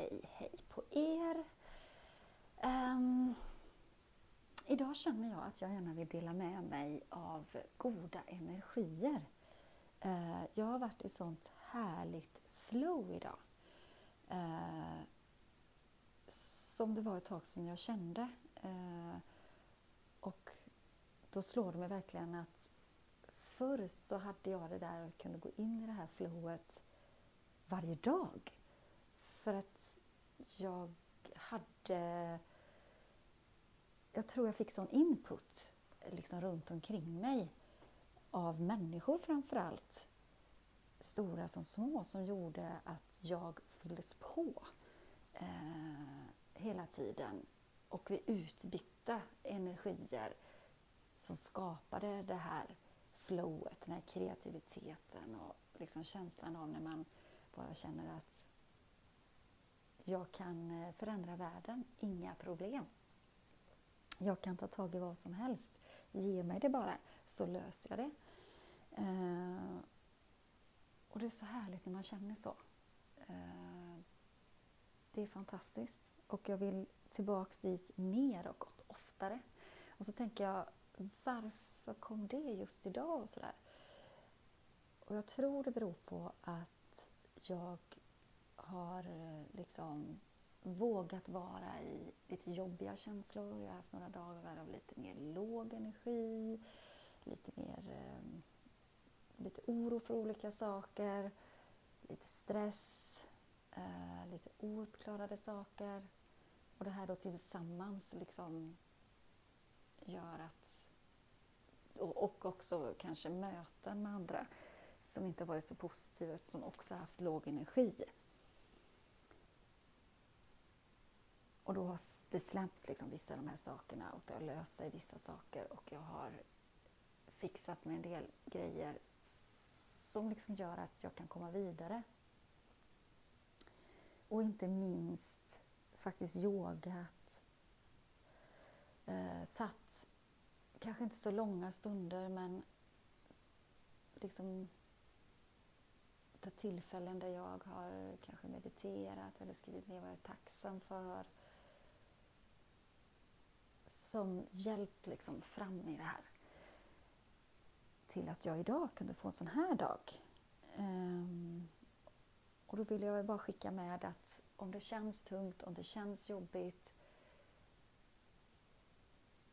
hej hej på er! Um, idag känner jag att jag gärna vill dela med mig av goda energier. Uh, jag har varit i sånt härligt flow idag. Uh, som det var ett tag sedan jag kände. Uh, och då slår det mig verkligen att förr så hade jag det där och kunde gå in i det här flowet varje dag. För att jag hade... Jag tror jag fick sån input liksom runt omkring mig av människor framför allt, stora som små, som gjorde att jag fylldes på eh, hela tiden. Och vi utbytte energier som skapade det här flowet, den här kreativiteten och liksom känslan av när man bara känner att jag kan eh, förändra världen, inga problem. Jag kan ta tag i vad som helst. Ge mig det bara, så löser jag det. Eh, och det är så härligt när man känner så. Eh, det är fantastiskt. Och jag vill tillbaks dit mer och oftare. Och så tänker jag, varför kom det just idag? Och, sådär. och jag tror det beror på att jag har eh, liksom vågat vara i lite jobbiga känslor. Jag har haft några dagar av lite mer låg energi, lite mer eh, lite oro för olika saker, lite stress, eh, lite ouppklarade saker. Och det här då tillsammans liksom gör att... Och, och också kanske möten med andra som inte varit så positiva, som också haft låg energi. Och då har det släppt liksom vissa av de här sakerna och det har löst sig vissa saker och jag har fixat med en del grejer som liksom gör att jag kan komma vidare. Och inte minst faktiskt yogat. Eh, tagit, kanske inte så långa stunder men liksom tagit tillfällen där jag har kanske mediterat eller skrivit ner vad jag är tacksam för som hjälpt liksom fram i det här. Till att jag idag kunde få en sån här dag. Um, och då vill jag bara skicka med att om det känns tungt, om det känns jobbigt,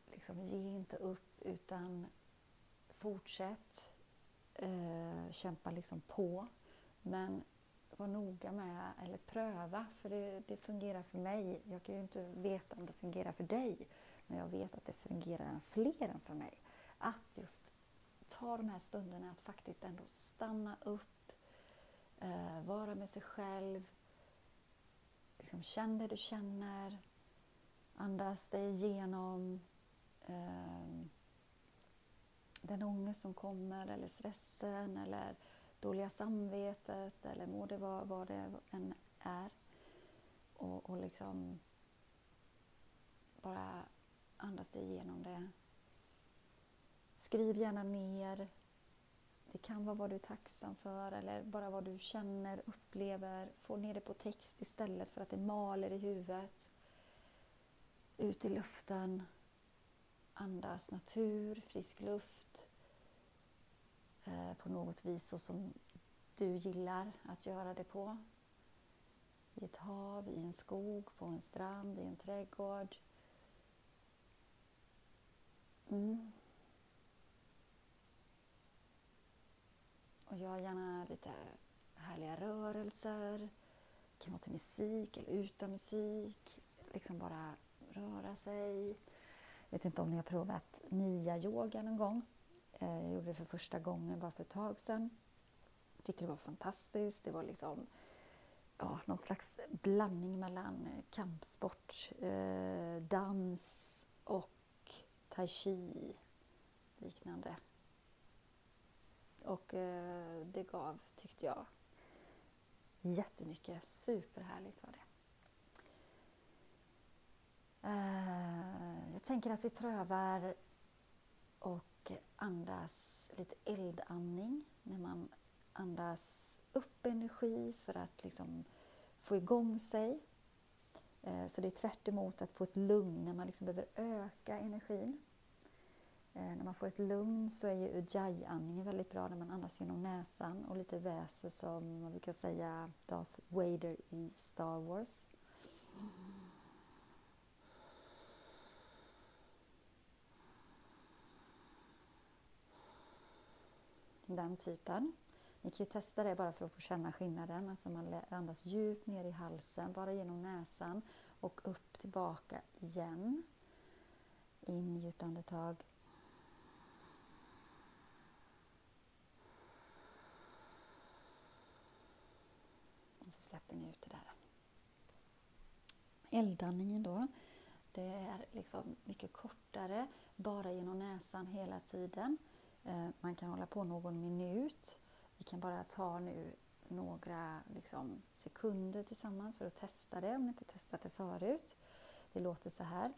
liksom ge inte upp utan fortsätt eh, kämpa liksom på. Men var noga med, eller pröva, för det, det fungerar för mig. Jag kan ju inte veta om det fungerar för dig. Men jag vet att det fungerar fler än för mig. Att just ta de här stunderna att faktiskt ändå stanna upp, eh, vara med sig själv, liksom känn det du känner, andas dig igenom eh, den ångest som kommer eller stressen eller dåliga samvetet eller må det vara vad det än är. Och, och liksom bara andas dig igenom det. Skriv gärna ner. Det kan vara vad du är tacksam för eller bara vad du känner, upplever. Få ner det på text istället för att det maler i huvudet. Ut i luften. Andas natur, frisk luft. Eh, på något vis så som du gillar att göra det på. I ett hav, i en skog, på en strand, i en trädgård Mm. Och gör gärna lite härliga rörelser. Det kan vara till musik eller utan musik. Liksom bara röra sig. Jag vet inte om ni har provat nia-yoga någon gång. Eh, jag gjorde det för första gången bara för ett tag sedan. Jag tyckte det var fantastiskt. Det var liksom ja, någon slags blandning mellan kampsport, eh, dans och tai chi liknande. Och eh, det gav, tyckte jag, jättemycket. Superhärligt var det. Eh, jag tänker att vi prövar och andas lite eldandning när man andas upp energi för att liksom få igång sig eh, så det är tvärt emot att få ett lugn när man liksom behöver öka energin. Eh, när man får ett lugn så är ju ujjayi-andningen väldigt bra när man andas genom näsan och lite väser som man brukar säga Darth Vader i Star Wars. Den typen. Ni kan ju testa det bara för att få känna skillnaden. Alltså man andas djupt ner i halsen, bara genom näsan och upp tillbaka igen. In djupt andetag. Vatten ut det där. Eldandningen då. Det är liksom mycket kortare, bara genom näsan hela tiden. Eh, man kan hålla på någon minut. Vi kan bara ta nu några liksom, sekunder tillsammans för att testa det om ni inte testat det förut. Det låter så här.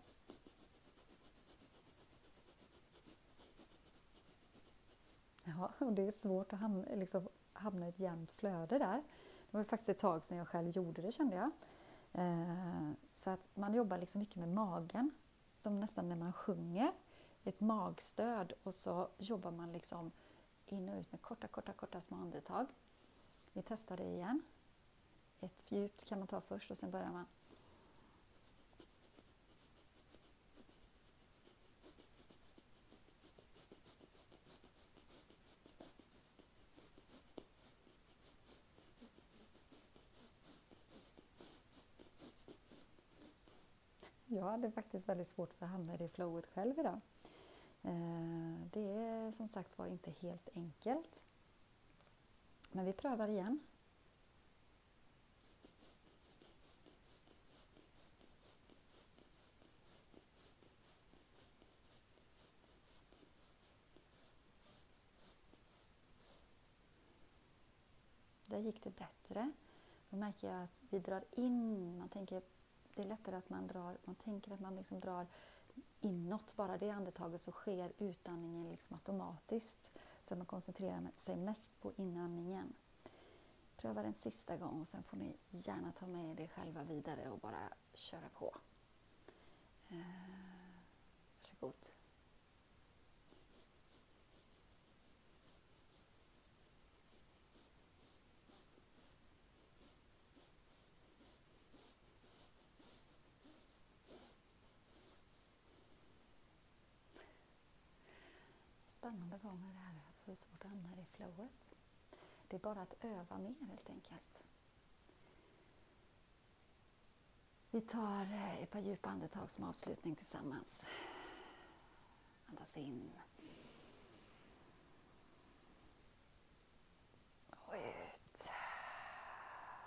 Ja, och det är svårt att hamna, liksom, hamna i ett jämnt flöde där. Det var faktiskt ett tag sedan jag själv gjorde det kände jag. Eh, så att man jobbar liksom mycket med magen, som nästan när man sjunger. Ett magstöd och så jobbar man liksom in och ut med korta, korta, korta små andetag. Vi testar det igen. Ett djupt kan man ta först och sen börjar man Jag hade faktiskt väldigt svårt för att hamna i det flowet själv idag. Eh, det är som sagt var inte helt enkelt. Men vi prövar igen. Där gick det bättre. Då märker jag att vi drar in, man tänker, det är lättare att man drar, man tänker att man liksom drar inåt bara det andetaget så sker utandningen liksom automatiskt. Så man koncentrerar sig mest på inandningen. Pröva en sista gång och sen får ni gärna ta med er det själva vidare och bara köra på. Eh, varsågod spännande gånger det här att det är svårt att hamna i flowet. Det är bara att öva mer helt enkelt. Vi tar eh, ett par djupa andetag som avslutning tillsammans. Andas in. Och ut.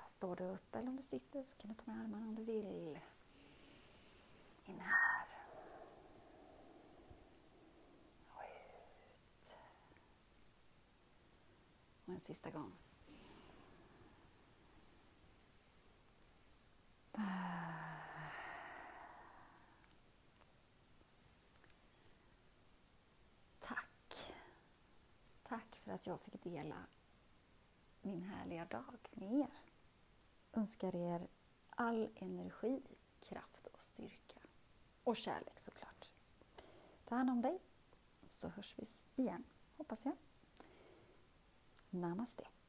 Står du upp eller om du sitter så kan du ta med armarna om du vill. In här. Och en sista gång. Tack. Tack för att jag fick dela min härliga dag med er. Önskar er all energi, kraft och styrka. Och kärlek såklart. Ta hand om dig så hörs vi igen, hoppas jag. ナマステ。